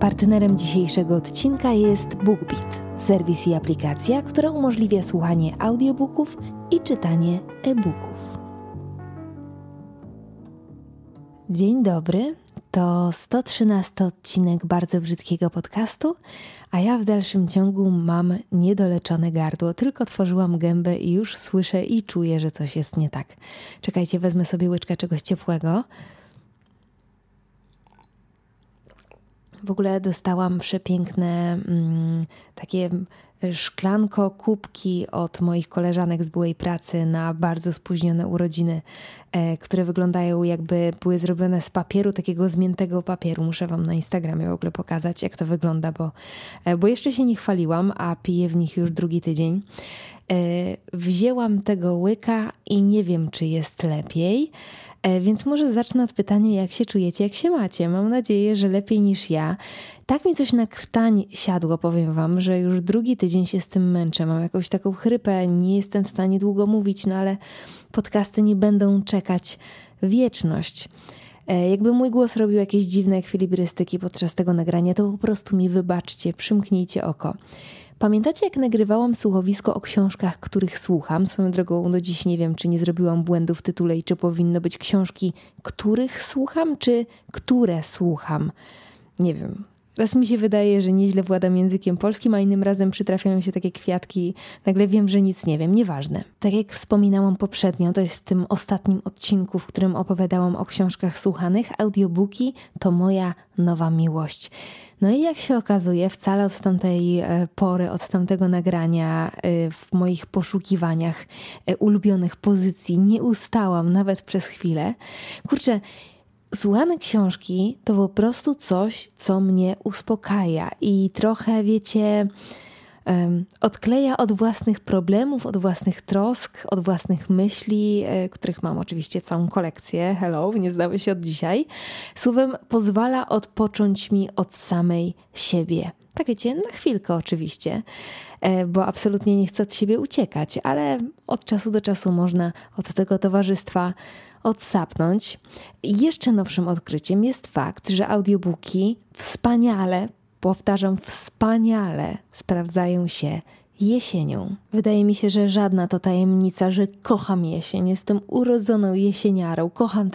Partnerem dzisiejszego odcinka jest BookBeat, serwis i aplikacja, która umożliwia słuchanie audiobooków i czytanie e-booków. Dzień dobry, to 113 odcinek bardzo brzydkiego podcastu, a ja w dalszym ciągu mam niedoleczone gardło. Tylko otworzyłam gębę i już słyszę i czuję, że coś jest nie tak. Czekajcie, wezmę sobie łyczkę czegoś ciepłego. W ogóle dostałam przepiękne mm, takie szklanko kubki od moich koleżanek z byłej pracy na bardzo spóźnione urodziny, e, które wyglądają jakby były zrobione z papieru, takiego zmiętego papieru. Muszę Wam na Instagramie w ogóle pokazać, jak to wygląda, bo, e, bo jeszcze się nie chwaliłam, a piję w nich już drugi tydzień. E, wzięłam tego łyka i nie wiem, czy jest lepiej. E, więc może zacznę od pytania, jak się czujecie, jak się macie. Mam nadzieję, że lepiej niż ja. Tak mi coś na krtań siadło, powiem wam, że już drugi tydzień się z tym męczę. Mam jakąś taką chrypę, nie jestem w stanie długo mówić, no ale podcasty nie będą czekać wieczność. E, jakby mój głos robił jakieś dziwne ekwilibrystyki podczas tego nagrania, to po prostu mi wybaczcie, przymknijcie oko. Pamiętacie, jak nagrywałam słuchowisko o książkach, których słucham? Swoją drogą do dziś nie wiem, czy nie zrobiłam błędu w tytule i czy powinno być książki, których słucham, czy które słucham. Nie wiem. Raz mi się wydaje, że nieźle władam językiem polskim, a innym razem przytrafiają się takie kwiatki. Nagle wiem, że nic nie wiem. Nieważne. Tak jak wspominałam poprzednio, to jest w tym ostatnim odcinku, w którym opowiadałam o książkach słuchanych, audiobooki to moja nowa miłość. No i jak się okazuje, wcale od tamtej e, pory, od tamtego nagrania e, w moich poszukiwaniach e, ulubionych pozycji nie ustałam nawet przez chwilę. Kurczę, Słuchane książki to po prostu coś, co mnie uspokaja i trochę, wiecie, odkleja od własnych problemów, od własnych trosk, od własnych myśli, e, których mam oczywiście całą kolekcję. Hello, nie zdały się od dzisiaj. Słowem, pozwala odpocząć mi od samej siebie. Tak wiecie, na chwilkę oczywiście, e, bo absolutnie nie chcę od siebie uciekać, ale od czasu do czasu można od tego towarzystwa odsapnąć. Jeszcze nowszym odkryciem jest fakt, że audiobooki wspaniale powtarzam, wspaniale sprawdzają się jesienią. Wydaje mi się, że żadna to tajemnica, że kocham jesień. Jestem urodzoną jesieniarą. Kocham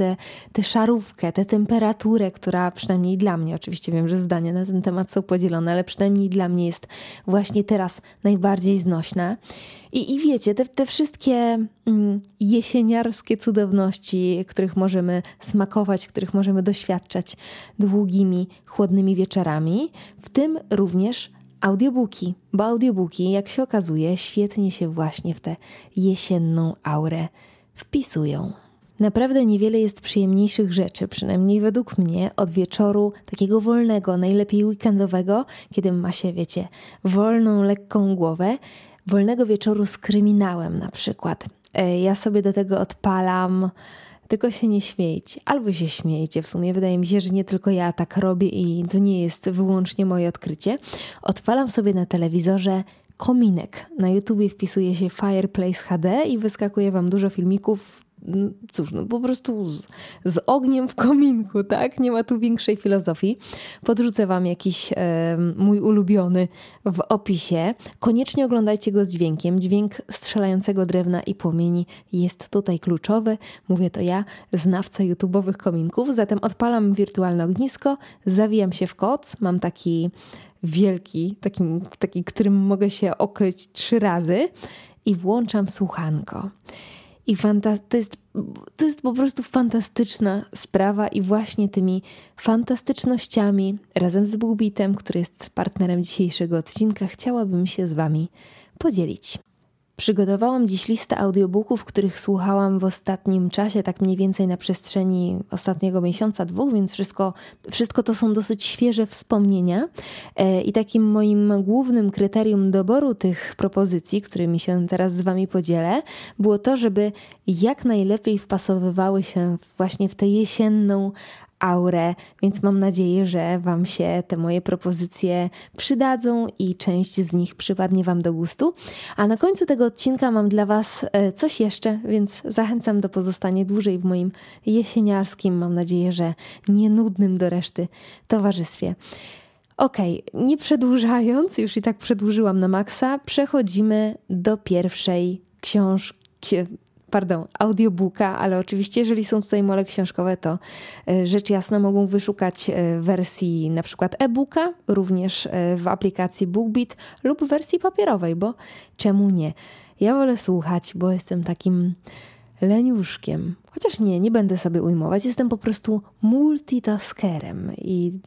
tę szarówkę, tę temperaturę, która przynajmniej dla mnie, oczywiście wiem, że zdania na ten temat są podzielone, ale przynajmniej dla mnie jest właśnie teraz najbardziej znośna. I, i wiecie, te, te wszystkie mm, jesieniarskie cudowności, których możemy smakować, których możemy doświadczać długimi, chłodnymi wieczorami, w tym również audiobooki, bo audiobooki, jak się okazuje, świetnie się właśnie w tę jesienną aurę wpisują. Naprawdę niewiele jest przyjemniejszych rzeczy, przynajmniej według mnie, od wieczoru takiego wolnego, najlepiej weekendowego, kiedy ma się, wiecie, wolną, lekką głowę, wolnego wieczoru z kryminałem na przykład. E, ja sobie do tego odpalam tylko się nie śmiejcie, albo się śmiejcie. W sumie wydaje mi się, że nie tylko ja tak robię i to nie jest wyłącznie moje odkrycie. Odpalam sobie na telewizorze kominek. Na YouTubie wpisuje się Fireplace HD i wyskakuje wam dużo filmików cóż, no po prostu z, z, ogniem w kominku, tak? Nie ma tu większej filozofii. Podrzucę Wam jakiś e, mój ulubiony w opisie. Koniecznie oglądajcie go z dźwiękiem. Dźwięk strzelającego drewna i płomieni jest tutaj kluczowy. Mówię to ja, znawca YouTube'owych kominków. Zatem odpalam wirtualne ognisko, zawijam się w koc. Mam taki wielki, taki, taki którym mogę się okryć trzy razy i włączam słuchanko. I fanta- to, jest, to jest po prostu fantastyczna sprawa, i właśnie tymi fantastycznościami razem z Bubitem, który jest partnerem dzisiejszego odcinka, chciałabym się z Wami podzielić. Przygotowałam dziś listę audiobooków, których słuchałam w ostatnim czasie, tak mniej więcej na przestrzeni ostatniego miesiąca, dwóch, więc wszystko, wszystko to są dosyć świeże wspomnienia. E, I takim moim głównym kryterium doboru tych propozycji, którymi się teraz z Wami podzielę, było to, żeby jak najlepiej wpasowywały się właśnie w tę jesienną aurę, więc mam nadzieję, że Wam się te moje propozycje przydadzą i część z nich przypadnie Wam do gustu. A na końcu tego odcinka mam dla Was e, coś jeszcze, więc zachęcam do pozostania dłużej w moim jesieniarskim, mam nadzieję, że nienudnym do reszty towarzystwie. Okay, nie przedłużając, już i tak przedłużyłam na maksa, przechodzimy do pierwszej książki, pardon, audiobooka, ale oczywiście jeżeli są tutaj mole książkowe, to e, rzecz jasna mogą wyszukać e, wersji na przykład e-booka, również e, w aplikacji BookBeat lub wersji papierowej, bo czemu nie? Ja wolę słuchać, bo jestem takim leniuszkiem. Chociaż nie, nie będę sobie ujmować. Jestem po prostu multitaskerem i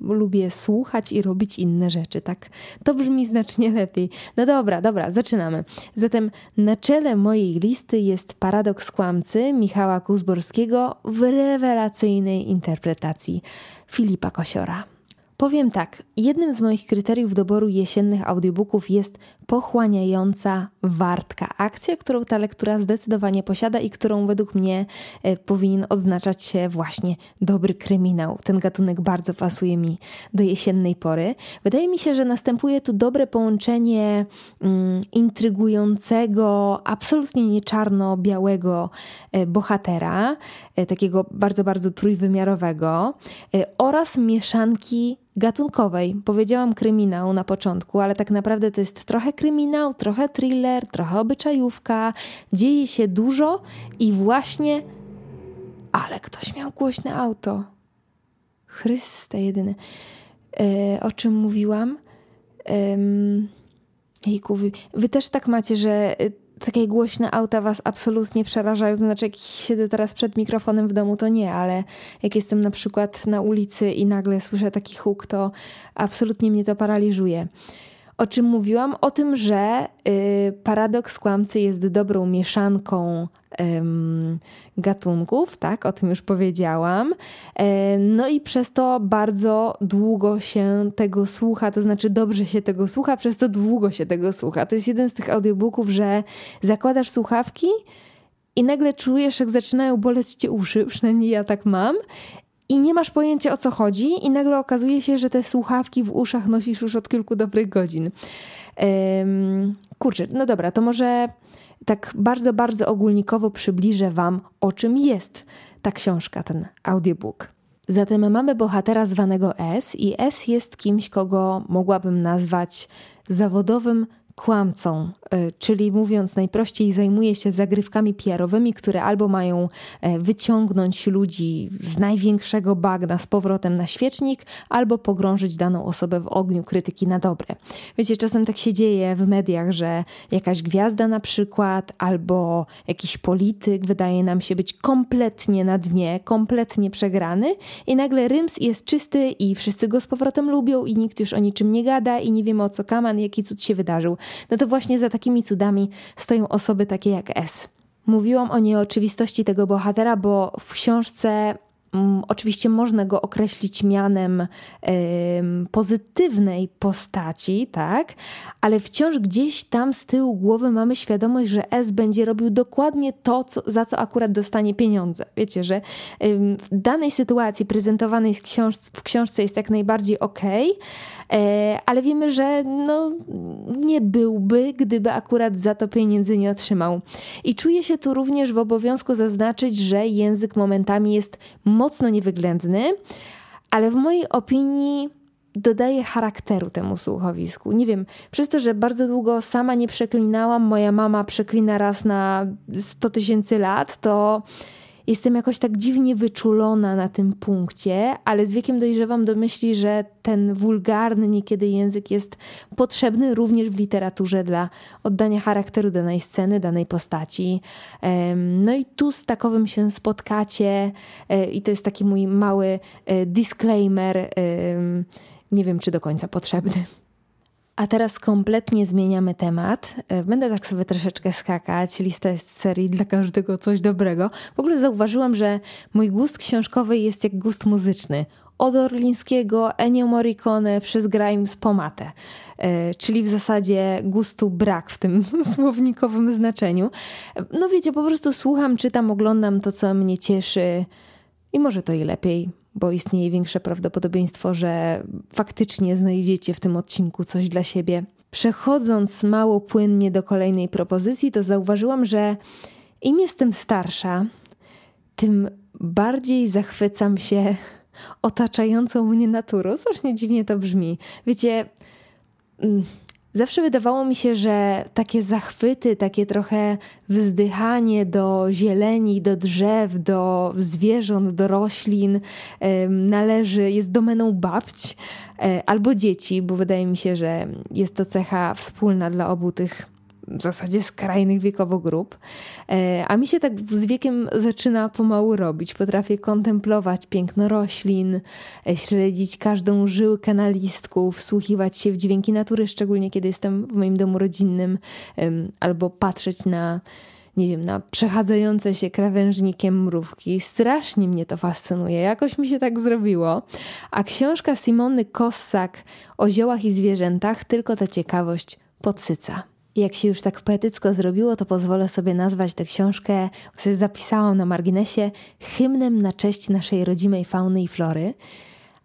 lubię słuchać i robić inne rzeczy, tak? To brzmi znacznie lepiej. No dobra, dobra, zaczynamy. Zatem na czele mojej listy jest paradoks kłamcy Michała Kuzborskiego w rewelacyjnej interpretacji Filipa Kosiora. Powiem tak, jednym z moich kryteriów doboru jesiennych audiobooków jest pochłaniająca wartka. Akcja, którą ta lektura zdecydowanie posiada i którą według mnie e, powinien odznaczać się właśnie dobry kryminał. Ten gatunek bardzo pasuje mi do jesiennej pory. Wydaje mi się, że następuje tu dobre połączenie mm, intrygującego, absolutnie nie czarno-białego e, bohatera, e, takiego bardzo, bardzo trójwymiarowego oraz mieszanki gatunkowej. Powiedziałam kryminał na początku, ale tak naprawdę to jest trochę kryminał, trochę thriller, trochę obyczajówka. Dzieje się dużo i właśnie. Ale ktoś miał głośne auto. Chryste jedyny. E, o czym mówiłam? E, jejku, wy, wy też tak macie, że e, takie głośne auta was absolutnie przerażają. Znaczy, jak siedzę teraz przed mikrofonem w domu, to nie, ale jak jestem na przykład na ulicy i nagle słyszę taki huk, to absolutnie mnie to paraliżuje. O czym mówiłam? O tym, że y, paradoks kłamcy jest dobrą mieszanką gatunków, tak, o tym już powiedziałam. E, no i przez to bardzo długo się tego słucha, to znaczy dobrze się tego słucha, przez to długo się tego słucha. To jest jeden z tych audiobooków, że zakładasz słuchawki i nagle czujesz, jak zaczynają boleć cię uszy, przynajmniej ja tak mam, i nie masz pojęcia o co chodzi, i nagle okazuje się, że te słuchawki w uszach nosisz już od kilku dobrych godzin. Um, kurczę, no dobra, to może tak bardzo, bardzo ogólnikowo przybliżę Wam, o czym jest ta książka, ten audiobook. Zatem mamy bohatera zwanego S, i S jest kimś, kogo mogłabym nazwać zawodowym kłamcą, e, czyli mówiąc najprościej, zajmuje się zagrywkami PR-owymi, które albo mają e, wyciągnąć ludzi z największego bagna z powrotem na świecznik, albo pogrążyć daną osobę w ogniu krytyki na dobre. Wiecie, czasem tak się dzieje w mediach, że jakaś gwiazda na przykład, albo jakiś polityk wydaje nam się być kompletnie na dnie, kompletnie przegrany i nagle ryms jest czysty i wszyscy go z powrotem lubią i nikt już o niczym nie gada i nie wiemy o co kaman, jaki cud się wydarzył no to właśnie za takimi cudami stoją osoby takie jak S. Mówiłam o nieoczywistości tego bohatera, bo w książce oczywiście można go określić mianem pozytywnej postaci, tak? Ale wciąż gdzieś tam z tyłu głowy mamy świadomość, że S będzie robił dokładnie to, co, za co akurat dostanie pieniądze. Wiecie, że w danej sytuacji prezentowanej w, w książce jest jak najbardziej ok, e, ale wiemy, że no, nie byłby, gdyby akurat za to pieniędzy nie otrzymał. I czuję się tu również w obowiązku zaznaczyć, że język momentami jest mocno niewyględny, ale w mojej opinii dodaje charakteru temu słuchowisku. Nie wiem, przez to, że bardzo długo sama nie przeklinałam, moja mama przeklina raz na 100 tysięcy lat, to jestem jakoś tak dziwnie wyczulona na tym punkcie, ale z wiekiem dojrzewam do myśli, że ten wulgarny niekiedy język jest potrzebny również w literaturze dla oddania charakteru danej sceny, danej postaci. No i tu z takowym się spotkacie e, i to jest taki mój mały e, disclaimer, nie wiem czy do końca potrzebny. A teraz kompletnie zmieniamy temat. E, będę tak sobie troszeczkę skakać. Lista jest serii dla każdego coś dobrego. W ogóle zauważyłam, że mój gust książkowy jest jak gust muzyczny. Od Orlińskiego, Ennio Morricone przez Grimes Pomatę. E, czyli w zasadzie gustu brak w tym słownikowym znaczeniu. No wiecie, po prostu słucham, czytam, oglądam to, co mnie cieszy i może to i lepiej bo istnieje większe prawdopodobieństwo, że faktycznie znajdziecie w tym odcinku coś dla siebie. Przechodząc mało płynnie do kolejnej propozycji, to zauważyłam, że im jestem starsza, tym bardziej zachwycam się otaczającą mnie naturą. Strasznie dziwnie to brzmi. Wiecie, mm, zawsze wydawało mi się, że takie zachwyty, takie trochę wzdychanie do zieleni, do drzew, do zwierząt, do roślin należy, jest domeną babć e, albo dzieci, bo wydaje mi się, że jest to cecha wspólna dla obu tych w zasadzie skrajnych wiekowo grup. E, a mi się tak z wiekiem zaczyna pomału robić. Potrafię kontemplować piękno roślin, e, śledzić każdą żyłkę na listku, wsłuchiwać się w dźwięki natury, szczególnie kiedy jestem w moim domu rodzinnym, albo patrzeć na nie wiem, na przechadzające się krawężnikiem mrówki. Strasznie mnie to fascynuje. Jakoś mi się tak zrobiło. A książka Simony Kossak o ziołach i zwierzętach tylko ta ciekawość podsyca. Jak się już tak poetycko zrobiło, to pozwolę sobie nazwać tę książkę, sobie zapisałam na marginesie, hymnem na cześć naszej rodzimej fauny i flory.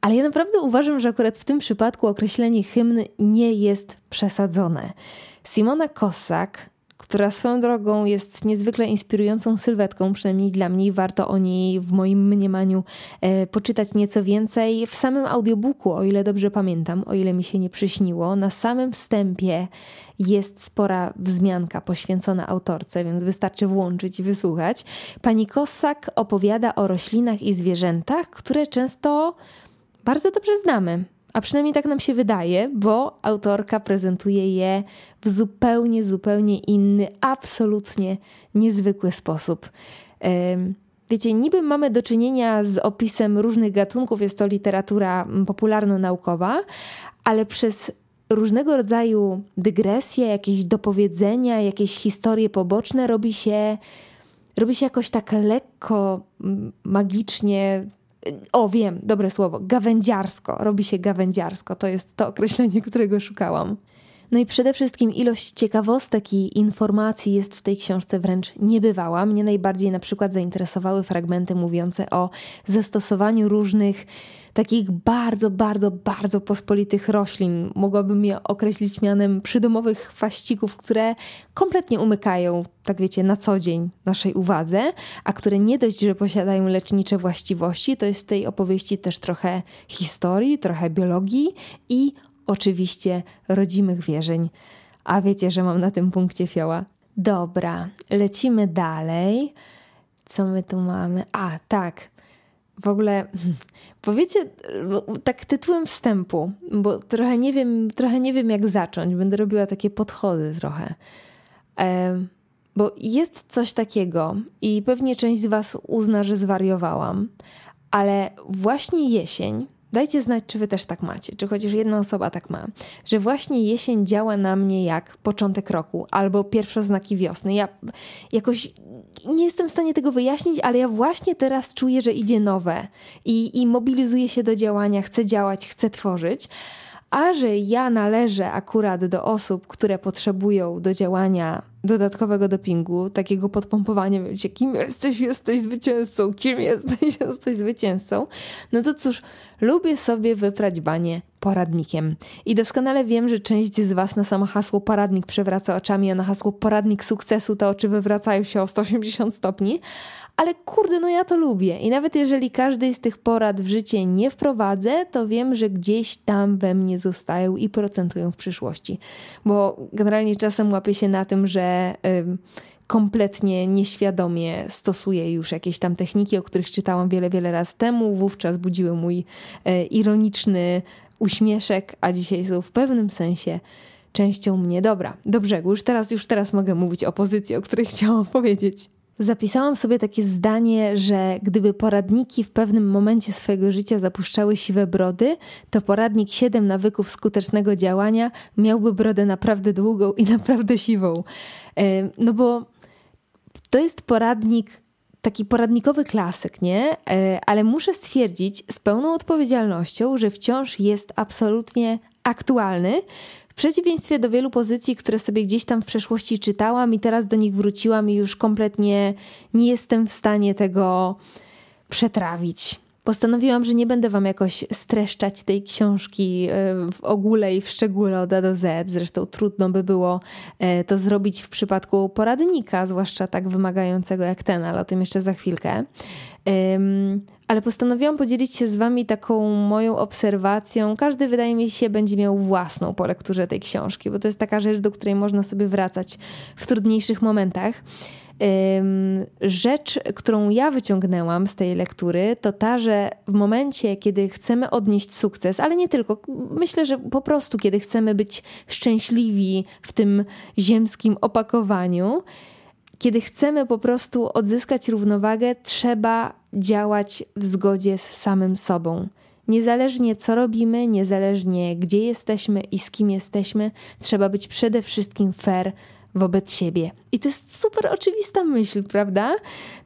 Ale ja naprawdę uważam, że akurat w tym przypadku określenie hymn nie jest przesadzone. Simona Kossak która swoją drogą jest niezwykle inspirującą sylwetką, przynajmniej dla mnie. Warto o niej w moim mniemaniu e, poczytać nieco więcej. W samym audiobooku, o ile dobrze pamiętam, o ile mi się nie przyśniło, na samym wstępie jest spora wzmianka poświęcona autorce, więc wystarczy włączyć i wysłuchać. Pani Kossak opowiada o roślinach i zwierzętach, które często bardzo dobrze znamy. A przynajmniej tak nam się wydaje, bo autorka prezentuje je w zupełnie, zupełnie inny, absolutnie niezwykły sposób. Wiecie, niby mamy do czynienia z opisem różnych gatunków, jest to literatura popularno-naukowa, ale przez różnego rodzaju dygresje, jakieś dopowiedzenia, jakieś historie poboczne robi się, robi się jakoś tak lekko, magicznie, o, wiem, dobre słowo. Gawędziarsko. Robi się gawędziarsko. To jest to określenie, którego szukałam. No i przede wszystkim ilość ciekawostek i informacji jest w tej książce wręcz niebywała. Mnie najbardziej na przykład zainteresowały fragmenty mówiące o zastosowaniu różnych takich bardzo, bardzo, bardzo pospolitych roślin. Mogłabym je określić mianem przydomowych chwaścików, które kompletnie umykają, tak wiecie, na co dzień naszej uwadze, a które nie dość, że posiadają lecznicze właściwości, to jest w tej opowieści też trochę historii, trochę biologii i oczywiście rodzimych wierzeń. A wiecie, że mam na tym punkcie fioła. Dobra, lecimy dalej. Co my tu mamy? A, tak w ogóle powiecie tak tytułem wstępu, bo trochę nie wiem, trochę nie wiem jak zacząć. Będę robiła takie podchody trochę. E, bo jest coś takiego i pewnie część z Was uzna, że zwariowałam, ale właśnie jesień Dajcie znać, czy wy też tak macie, czy chociaż jedna osoba tak ma, że właśnie jesień działa na mnie jak początek roku albo pierwsze znaki wiosny. Ja jakoś nie jestem w stanie tego wyjaśnić, ale ja właśnie teraz czuję, że idzie nowe i, i mobilizuję się do działania, chcę działać, chcę tworzyć. A że ja należę akurat do osób, które potrzebują do działania dodatkowego dopingu, takiego podpompowania, wiecie, kim jesteś, jesteś zwycięzcą, kim jesteś, jesteś zwycięzcą, no to cóż, lubię sobie wyprać banie poradnikiem. I doskonale wiem, że część z Was na samo hasło poradnik przewraca oczami, a na hasło poradnik sukcesu te oczy wywracają się o 180 stopni, ale kurde, no ja to lubię. I nawet jeżeli każdej z tych porad w życie nie wprowadzę, to wiem, że gdzieś tam we mnie zostają i procentują w przyszłości. Bo generalnie czasem łapię się na tym, że. Yy, kompletnie nieświadomie stosuję już jakieś tam techniki, o których czytałam wiele, wiele lat temu. Wówczas budziły mój e, ironiczny uśmieszek, a dzisiaj są w pewnym sensie częścią mnie. Dobra, do brzegu. Już teraz, już teraz mogę mówić o pozycji, o której chciałam powiedzieć. Zapisałam sobie takie zdanie, że gdyby poradniki w pewnym momencie swojego życia zapuszczały siwe brody, to poradnik 7 nawyków skutecznego działania miałby brodę naprawdę długą i naprawdę siwą. No bo to jest poradnik, taki poradnikowy klasyk, nie? E, ale muszę stwierdzić z pełną odpowiedzialnością, że wciąż jest absolutnie aktualny, przeciwieństwie do wielu pozycji, które sobie gdzieś tam w przeszłości czytałam i teraz do nich wróciłam i już kompletnie nie jestem w stanie tego przetrawić. Postanowiłam, że nie będę Wam jakoś streszczać tej książki e, w ogóle i w szczególe od A do Z. Zresztą trudno by było e, to zrobić w przypadku poradnika, zwłaszcza tak wymagającego jak ten, ale o tym jeszcze za chwilkę. ale postanowiłam podzielić się z Wami taką moją obserwacją. Każdy, wydaje mi się, będzie miał własną po lekturze tej książki, bo to jest taka rzecz, do której można sobie wracać w trudniejszych momentach. Rzecz, którą ja wyciągnęłam z tej lektury, to ta, że w momencie, kiedy chcemy odnieść sukces, ale nie tylko, myślę, że po prostu, kiedy chcemy być szczęśliwi w tym ziemskim opakowaniu, kiedy chcemy po prostu odzyskać równowagę, trzeba działać w zgodzie z samym sobą. Niezależnie co robimy, niezależnie gdzie jesteśmy i z kim jesteśmy, trzeba być przede wszystkim fair wobec siebie. I to jest super oczywista myśl, prawda?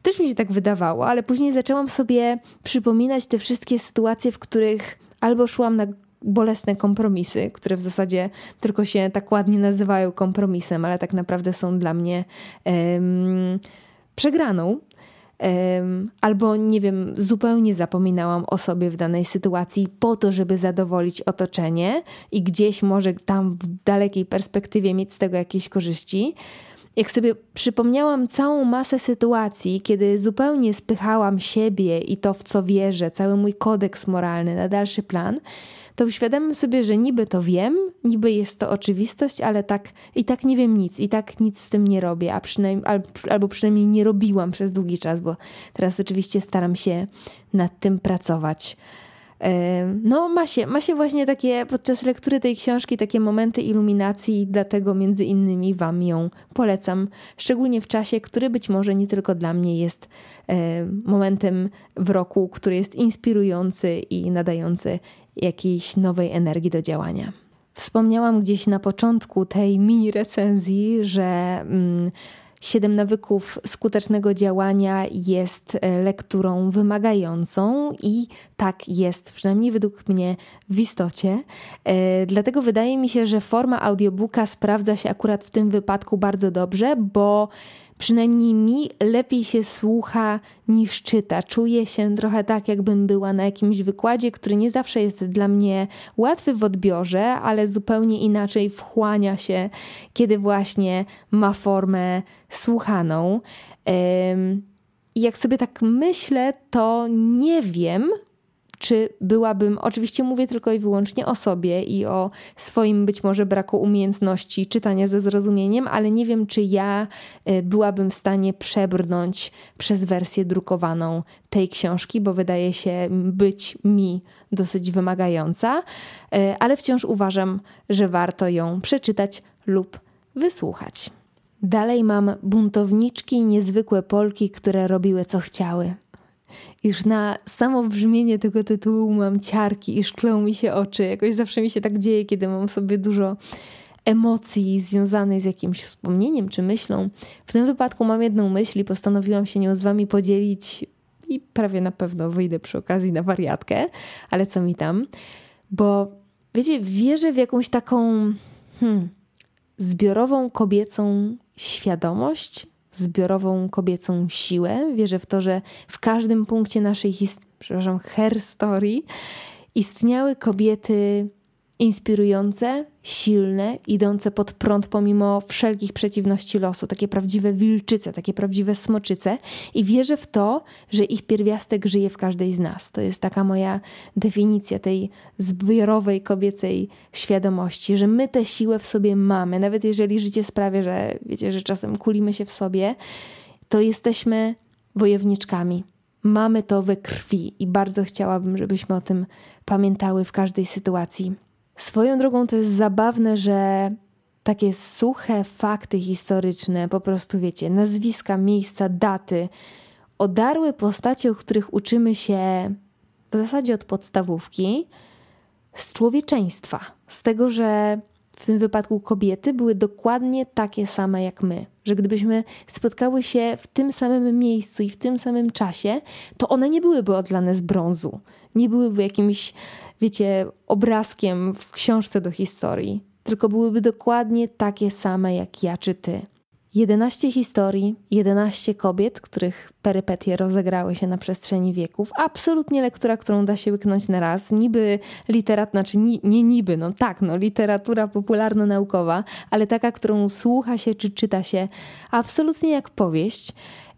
Też mi się tak wydawało, ale później zaczęłam sobie przypominać te wszystkie sytuacje, w których albo szłam na bolesne kompromisy, które w zasadzie tylko się tak ładnie nazywają kompromisem, ale tak naprawdę są dla mnie um, przegraną. Albo nie wiem, zupełnie zapominałam o sobie w danej sytuacji po to, żeby zadowolić otoczenie i gdzieś może tam w dalekiej perspektywie mieć z tego jakieś korzyści. Jak sobie przypomniałam całą masę sytuacji, kiedy zupełnie spychałam siebie i to, w co wierzę, cały mój kodeks moralny na dalszy plan, to uświadamiam sobie, że niby to wiem, niby jest to oczywistość, ale tak i tak nie wiem nic, i tak nic z tym nie robię, a przynajmniej, albo przynajmniej nie robiłam przez długi czas, bo teraz oczywiście staram się nad tym pracować. No, ma się, ma się właśnie takie podczas lektury tej książki takie momenty iluminacji, dlatego między innymi Wam ją polecam, szczególnie w czasie, który być może nie tylko dla mnie jest momentem w roku, który jest inspirujący i nadający jakiejś nowej energii do działania. Wspomniałam gdzieś na początku tej mini recenzji, że. Mm, Siedem nawyków skutecznego działania jest e, lekturą wymagającą i tak jest, przynajmniej według mnie, w istocie. E, dlatego wydaje mi się, że forma audiobooka sprawdza się akurat w tym wypadku bardzo dobrze, bo Przynajmniej mi lepiej się słucha niż czyta. Czuję się trochę tak, jakbym była na jakimś wykładzie, który nie zawsze jest dla mnie łatwy w odbiorze, ale zupełnie inaczej wchłania się, kiedy właśnie ma formę słuchaną. Jak sobie tak myślę, to nie wiem, czy byłabym, oczywiście mówię tylko i wyłącznie o sobie i o swoim być może braku umiejętności czytania ze zrozumieniem, ale nie wiem, czy ja y, byłabym w stanie przebrnąć przez wersję drukowaną tej książki, bo wydaje się być mi dosyć wymagająca, y, ale wciąż uważam, że warto ją przeczytać lub wysłuchać. Dalej mam buntowniczki, niezwykłe Polki, które robiły co chciały. Już na samo brzmienie tego tytułu mam ciarki i szklą mi się oczy. Jakoś zawsze mi się tak dzieje, kiedy mam sobie dużo emocji związanej z jakimś wspomnieniem czy myślą. W tym wypadku mam jedną myśl i postanowiłam się nią z wami podzielić i prawie na pewno wyjdę przy okazji na wariatkę, ale co mi tam? Bo wiecie, wierzę w jakąś taką hmm, zbiorową kobiecą świadomość, zbiorową kobiecą siłę. Wierzę w to, że w każdym punkcie naszej historii, przepraszam, istniały kobiety inspirujące, silne, idące pod prąd pomimo wszelkich przeciwności losu, takie prawdziwe wilczyce, takie prawdziwe smoczyce i wierzę w to, że ich pierwiastek żyje w każdej z nas. To jest taka moja definicja tej zbiorowej kobiecej świadomości, że my tę siłę w sobie mamy, nawet jeżeli życie sprawia, że wiecie, że czasem kulimy się w sobie, to jesteśmy wojowniczkami. Mamy to we krwi i bardzo chciałabym, żebyśmy o tym pamiętały w każdej sytuacji. Swoją drogą to jest zabawne, że takie suche fakty historyczne, po prostu wiecie, nazwiska, miejsca, daty, odarły postacie, o których uczymy się w zasadzie od podstawówki, z człowieczeństwa, z tego, że w tym wypadku kobiety były dokładnie takie same jak my. Że gdybyśmy spotkały się w tym samym miejscu i w tym samym czasie, to one nie byłyby odlane z brązu, nie byłyby jakimś wiecie, obrazkiem w książce do historii, tylko byłyby dokładnie takie same jak ja czy ty. 11 historii, 11 kobiet, których perypetie rozegrały się na przestrzeni wieków. Absolutnie lektura, którą da się łyknąć na raz. Niby literatura, znaczy ni, nie niby, no tak, no literatura popularno-naukowa, ale taka, którą słucha się czy czyta się absolutnie jak powieść.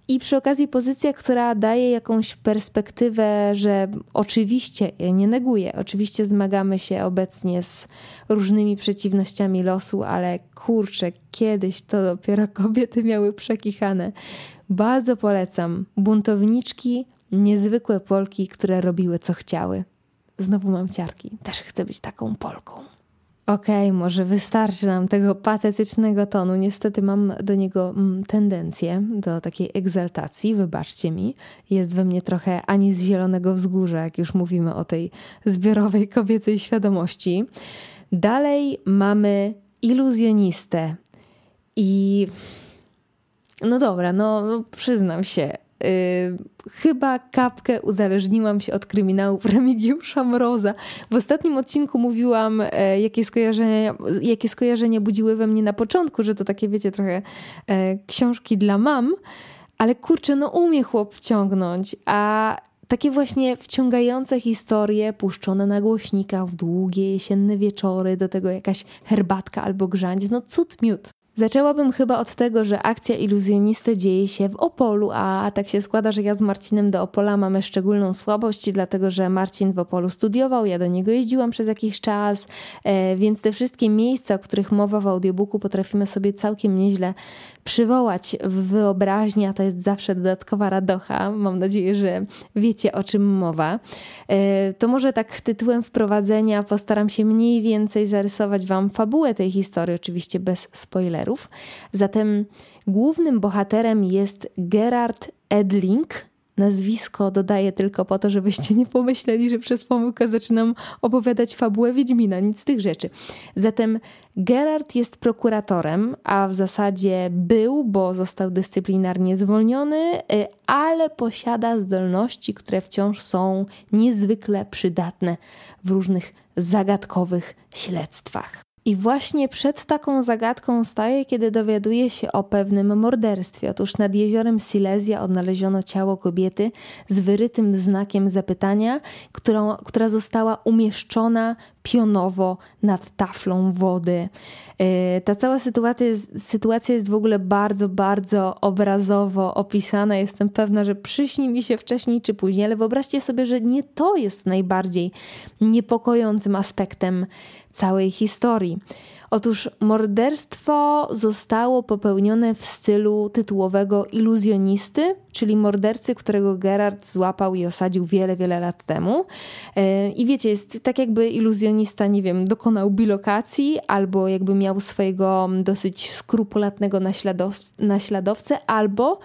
I przy okazji pozycja, która daje jakąś perspektywę, że oczywiście, ja nie neguję, oczywiście zmagamy się obecnie z różnymi przeciwnościami losu, ale kurczę, kiedyś to dopiero kobiety miały przekichane. Bardzo polecam. Buntowniczki, niezwykłe Polki, które robiły co chciały. Znowu mam ciarki. Też chcę być taką Polką. Okej, okay, może wystarczy nam tego patetycznego tonu. Niestety mam do niego mm, tendencję, do takiej egzaltacji, wybaczcie mi. Jest we mnie trochę ani z zielonego wzgórza, jak już mówimy o tej zbiorowej kobiecej świadomości. Dalej mamy iluzjonistę. I no dobra, no, no przyznam się, Yy, chyba kapkę uzależniłam się od kryminałów Remigiusza Mroza. W ostatnim odcinku mówiłam, e, jakie skojarzenia, jakie skojarzenia budziły we mnie na początku, że to takie, wiecie, trochę e, książki dla mam, ale kurczę, no umie chłop wciągnąć, a takie właśnie wciągające historie puszczone na głośnikach w długie jesienne wieczory, do tego jakaś herbatka albo grzaniec, no cud miód. Zaczęłabym chyba od tego, że akcja iluzjonisty dzieje się w Opolu, a tak się składa, że ja z Marcinem do Opola mamy szczególną słabość, dlatego że Marcin w Opolu studiował, ja do niego jeździłam przez jakiś czas, e, więc te wszystkie miejsca, o których mowa w audiobooku, potrafimy sobie całkiem nieźle przywołać w wyobraźni, a to jest zawsze dodatkowa radocha. Mam nadzieję, że wiecie o czym mowa. E, to może tak tytułem wprowadzenia postaram się mniej więcej zarysować Wam fabułę tej historii, oczywiście bez spoilerów. Zatem głównym bohaterem jest Gerard Edling, nazwisko dodaję tylko po to, żebyście nie pomyśleli, że przez pomyłkę zaczynam opowiadać fabułę Wiedźmina, nic z tych rzeczy. Zatem Gerard jest prokuratorem, a w zasadzie był, bo został dyscyplinarnie zwolniony, y, ale posiada zdolności, które wciąż są niezwykle przydatne w różnych zagadkowych śledztwach. I właśnie przed taką zagadką staje, kiedy dowiaduje się o pewnym morderstwie. Otóż nad jeziorem Silesia odnaleziono ciało kobiety z wyrytym znakiem zapytania, którą, która została umieszczona pionowo nad taflą wody. E, ta cała sytuacja jest, sytuacja jest w ogóle bardzo, bardzo obrazowo opisana. Jestem pewna, że przyśni mi się wcześniej czy później, ale wyobraźcie sobie, że nie to jest najbardziej niepokojącym aspektem całej historii. Otóż morderstwo zostało popełnione w stylu tytułowego iluzjonisty, czyli mordercy, którego Gerard złapał i osadził wiele, wiele lat temu. E, I wiecie, jest tak jakby iluzjonista, nie wiem, dokonał bilokacji albo jakby miał swojego dosyć skrupulatnego naśladow naśladowcę, albo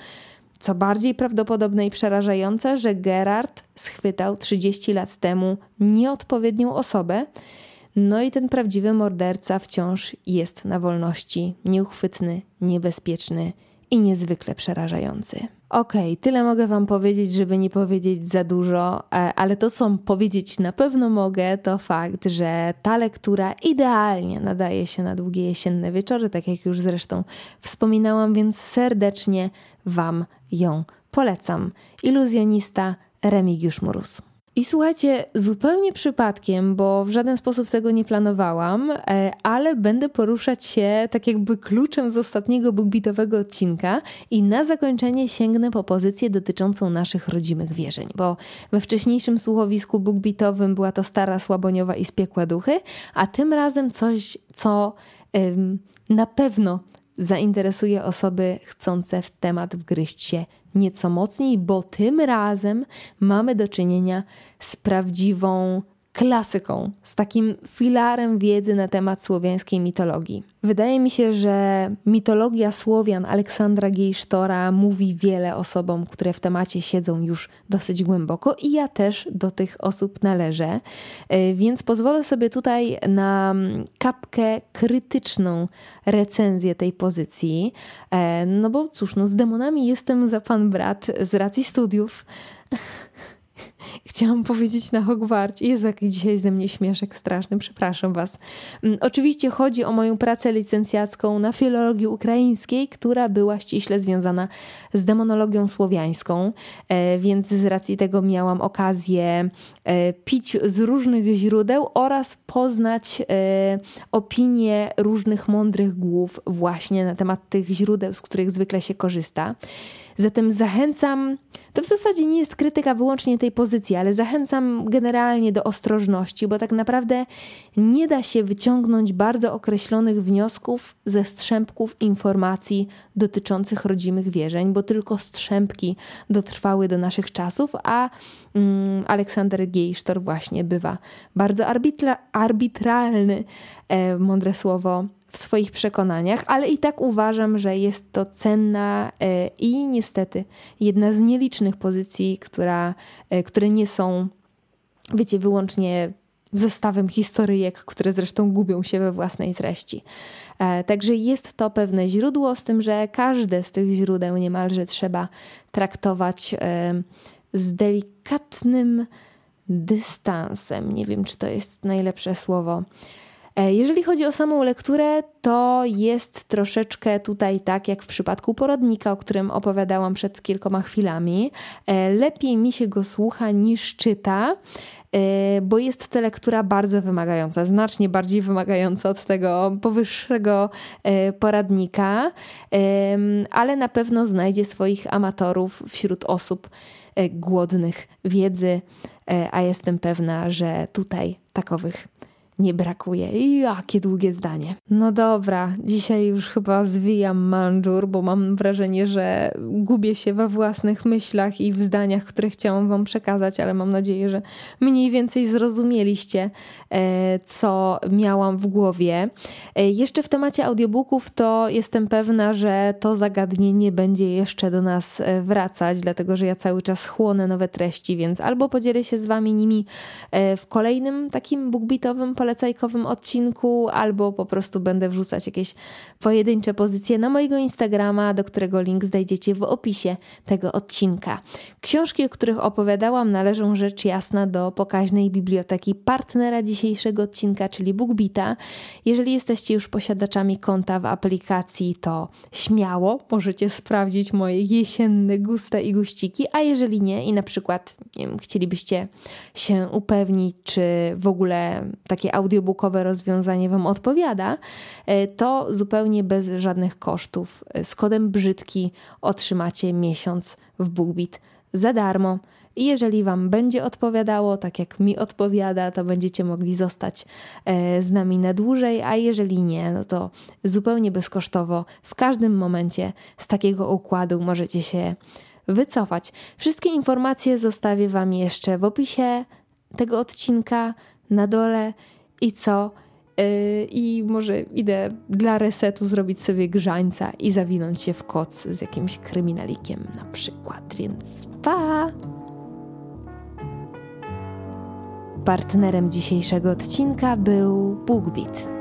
co bardziej prawdopodobne i przerażające, że Gerard schwytał 30 lat temu nieodpowiednią osobę no i ten prawdziwy morderca wciąż jest na wolności, nieuchwytny, niebezpieczny i niezwykle przerażający. Okej, okay, tyle mogę Wam powiedzieć, żeby nie powiedzieć za dużo, e, ale to, co powiedzieć na pewno mogę, to fakt, że ta lektura idealnie nadaje się na długie jesienne wieczory, tak jak już zresztą wspominałam, więc serdecznie Wam ją polecam. Iluzjonista Remigiusz Murus. I słuchajcie, zupełnie przypadkiem, bo w żaden sposób tego nie planowałam, e, ale będę poruszać się tak jakby kluczem z ostatniego boogbitowego odcinka i na zakończenie sięgnę po pozycję dotyczącą naszych rodzimych wierzeń, bo we wcześniejszym słuchowisku boogbitowym była to stara Słaboniowa i spiekłe duchy, a tym razem coś, co ym, na pewno zainteresuje osoby chcące w temat wgryźć się nieco mocniej, bo tym razem mamy do czynienia z prawdziwą klasyką, z takim filarem wiedzy na temat słowiańskiej mitologii. Wydaje mi się, że mitologia Słowian Aleksandra Gejsztora mówi wiele osobom, które w temacie siedzą już dosyć głęboko i ja też do tych osób należę, e, więc pozwolę sobie tutaj na kapkę krytyczną recenzję tej pozycji, e, no bo cóż, no z demonami jestem za pan brat z racji studiów. Chciałam powiedzieć na Hogwarcie. Jezu, jaki dzisiaj ze mnie śmieszek straszny, przepraszam Was. Mm, oczywiście chodzi o moją pracę licencjacką na filologii ukraińskiej, która była ściśle związana z demonologią słowiańską, e, więc z racji tego miałam okazję e, pić z różnych źródeł oraz poznać e, opinie różnych mądrych głów właśnie na temat tych źródeł, z których zwykle się korzysta. Zatem zachęcam, to w zasadzie nie jest krytyka wyłącznie tej pozycji, ale zachęcam generalnie do ostrożności, bo tak naprawdę nie da się wyciągnąć bardzo określonych wniosków ze strzępków informacji dotyczących rodzimych wierzeń, bo tylko strzępki dotrwały do naszych czasów, a mm, Aleksander Geisztor właśnie bywa bardzo arbitra arbitralny, e, mądre słowo, w swoich przekonaniach, ale i tak uważam, że jest to cenna e, i niestety jedna z nielicznych pozycji, która, e, które nie są, wiecie, wyłącznie zestawem historyjek, które zresztą gubią się we własnej treści. E, także jest to pewne źródło, z tym, że każde z tych źródeł niemalże trzeba traktować z delikatnym dystansem. Nie wiem, czy to jest najlepsze słowo. E, jeżeli chodzi o samą lekturę, to jest troszeczkę tutaj tak jak w przypadku porodnika, o którym opowiadałam przed kilkoma chwilami. E, lepiej mi się go słucha niż czyta e, bo jest to lektura bardzo wymagająca, znacznie bardziej wymagająca od tego powyższego poradnika, ale na pewno znajdzie swoich amatorów wśród osób głodnych wiedzy, a jestem pewna, że tutaj takowych nie brakuje. Jakie długie zdanie. No dobra, dzisiaj już chyba zwijam manżur, bo mam wrażenie, że gubię się we własnych myślach i w zdaniach, które chciałam Wam przekazać, ale mam nadzieję, że mniej więcej zrozumieliście, e, co miałam w głowie. E, jeszcze w temacie audiobooków to jestem pewna, że to zagadnienie będzie jeszcze do nas e, wracać, dlatego że ja cały czas chłonę nowe treści, więc albo podzielę się z Wami nimi w kolejnym takim bookbeatowym poleceniu, polecajkowym odcinku, albo po prostu będę wrzucać jakieś pojedyncze pozycje na mojego Instagrama, do którego link znajdziecie w opisie tego odcinka. Książki, o których opowiadałam, należą rzecz jasna do pokaźnej biblioteki partnera dzisiejszego odcinka, czyli BookBita. Jeżeli jesteście już posiadaczami konta w aplikacji, to śmiało możecie sprawdzić moje jesienne gusta i guściki, a jeżeli nie i na przykład nie wiem, chcielibyście się upewnić, czy w ogóle takie audiobookowe rozwiązanie Wam odpowiada, e, to zupełnie bez żadnych kosztów. E, z kodem brzydki otrzymacie miesiąc w BookBeat za darmo. I jeżeli Wam będzie odpowiadało, tak jak mi odpowiada, to będziecie mogli zostać e, z nami na dłużej, a jeżeli nie, no to zupełnie bezkosztowo w każdym momencie z takiego układu możecie się wycofać. Wszystkie informacje zostawię Wam jeszcze w opisie tego odcinka na dole i co? Yy, I może idę dla resetu zrobić sobie grzańca i zawinąć się w koc z jakimś kryminalikiem na przykład, więc pa! Partnerem dzisiejszego odcinka był BookBeat